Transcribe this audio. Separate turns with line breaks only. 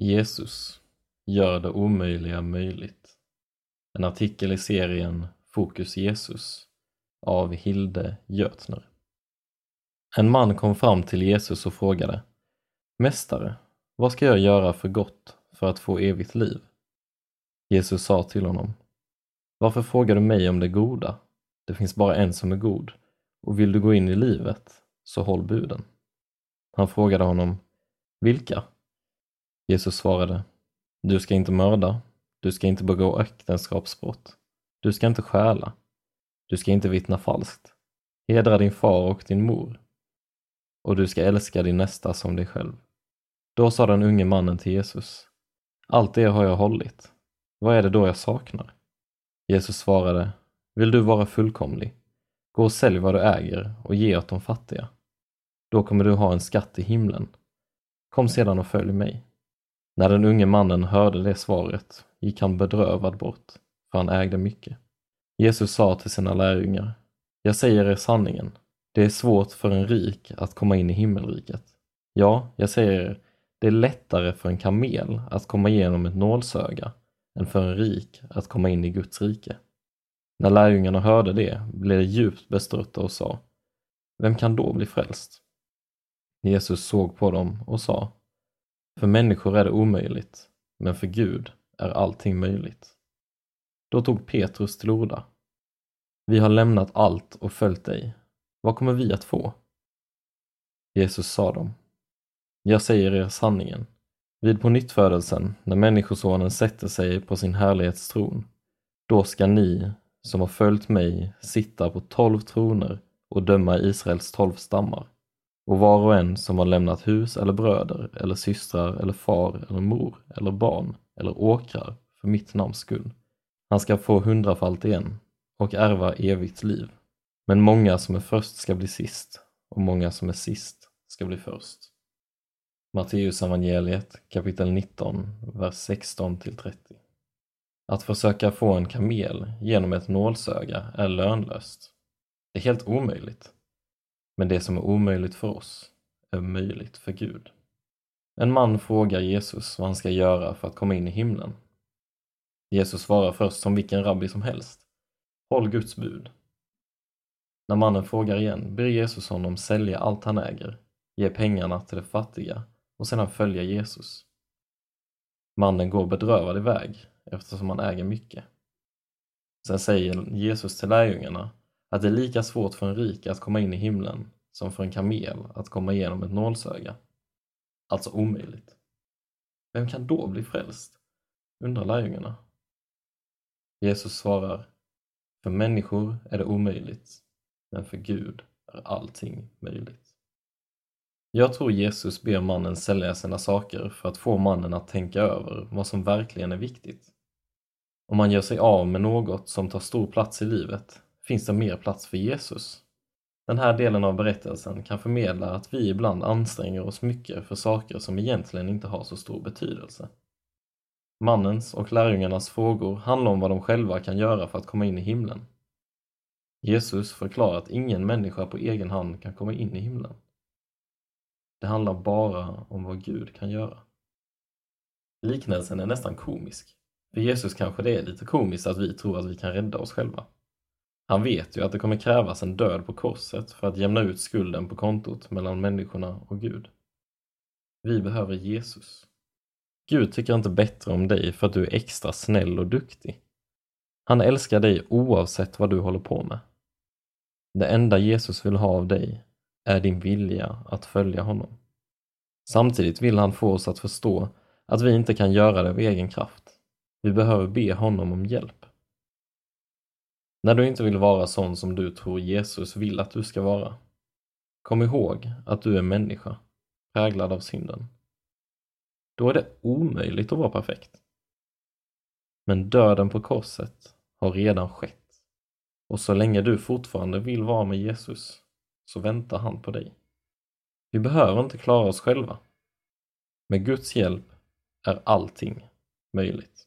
Jesus gör det omöjliga möjligt. En artikel i serien Fokus Jesus av Hilde Götner. En man kom fram till Jesus och frågade Mästare, vad ska jag göra för gott för att få evigt liv? Jesus sa till honom Varför frågar du mig om det goda? Det finns bara en som är god och vill du gå in i livet, så håll buden. Han frågade honom Vilka? Jesus svarade Du ska inte mörda, du ska inte begå äktenskapsbrott, du ska inte stjäla, du ska inte vittna falskt, hedra din far och din mor och du ska älska din nästa som dig själv. Då sa den unge mannen till Jesus Allt det har jag hållit. Vad är det då jag saknar? Jesus svarade Vill du vara fullkomlig? Gå och sälj vad du äger och ge åt de fattiga. Då kommer du ha en skatt i himlen. Kom sedan och följ mig. När den unge mannen hörde det svaret gick han bedrövad bort, för han ägde mycket. Jesus sa till sina lärjungar, jag säger er sanningen, det är svårt för en rik att komma in i himmelriket. Ja, jag säger er, det är lättare för en kamel att komma igenom ett nålsöga än för en rik att komma in i Guds rike. När lärjungarna hörde det blev de djupt bestörta och sa, vem kan då bli frälst? Jesus såg på dem och sa, för människor är det omöjligt, men för Gud är allting möjligt. Då tog Petrus till orda. Vi har lämnat allt och följt dig. Vad kommer vi att få? Jesus sa dem. Jag säger er sanningen. Vid på nyttfödelsen, när Människosonen sätter sig på sin härlighetstron, då ska ni som har följt mig sitta på tolv troner och döma Israels tolv stammar. Och var och en som har lämnat hus eller bröder eller systrar eller far eller mor eller barn eller åkrar för mitt namns skull. Han ska få hundrafalt igen och ärva evigt liv. Men många som är först ska bli sist och många som är sist ska bli först. Matteus evangeliet kapitel 19, vers 16 till 30. Att försöka få en kamel genom ett nålsöga är lönlöst. Det är helt omöjligt. Men det som är omöjligt för oss är möjligt för Gud. En man frågar Jesus vad han ska göra för att komma in i himlen. Jesus svarar först som vilken rabbi som helst. Håll Guds bud. När mannen frågar igen ber Jesus honom sälja allt han äger, ge pengarna till de fattiga och sedan följa Jesus. Mannen går bedrövad iväg eftersom han äger mycket. Sen säger Jesus till lärjungarna att det är lika svårt för en rik att komma in i himlen som för en kamel att komma igenom ett nålsöga. Alltså omöjligt. Vem kan då bli frälst? undrar lärjungarna. Jesus svarar, för människor är det omöjligt, men för Gud är allting möjligt. Jag tror Jesus ber mannen sälja sina saker för att få mannen att tänka över vad som verkligen är viktigt. Om man gör sig av med något som tar stor plats i livet finns det mer plats för Jesus. Den här delen av berättelsen kan förmedla att vi ibland anstränger oss mycket för saker som egentligen inte har så stor betydelse. Mannens och lärjungarnas frågor handlar om vad de själva kan göra för att komma in i himlen. Jesus förklarar att ingen människa på egen hand kan komma in i himlen. Det handlar bara om vad Gud kan göra. Liknelsen är nästan komisk. För Jesus kanske det är lite komiskt att vi tror att vi kan rädda oss själva. Han vet ju att det kommer krävas en död på korset för att jämna ut skulden på kontot mellan människorna och Gud. Vi behöver Jesus. Gud tycker inte bättre om dig för att du är extra snäll och duktig. Han älskar dig oavsett vad du håller på med. Det enda Jesus vill ha av dig är din vilja att följa honom. Samtidigt vill han få oss att förstå att vi inte kan göra det av egen kraft. Vi behöver be honom om hjälp. När du inte vill vara sån som du tror Jesus vill att du ska vara, kom ihåg att du är människa, präglad av synden. Då är det omöjligt att vara perfekt. Men döden på korset har redan skett. Och så länge du fortfarande vill vara med Jesus så väntar han på dig. Vi behöver inte klara oss själva. Med Guds hjälp är allting möjligt.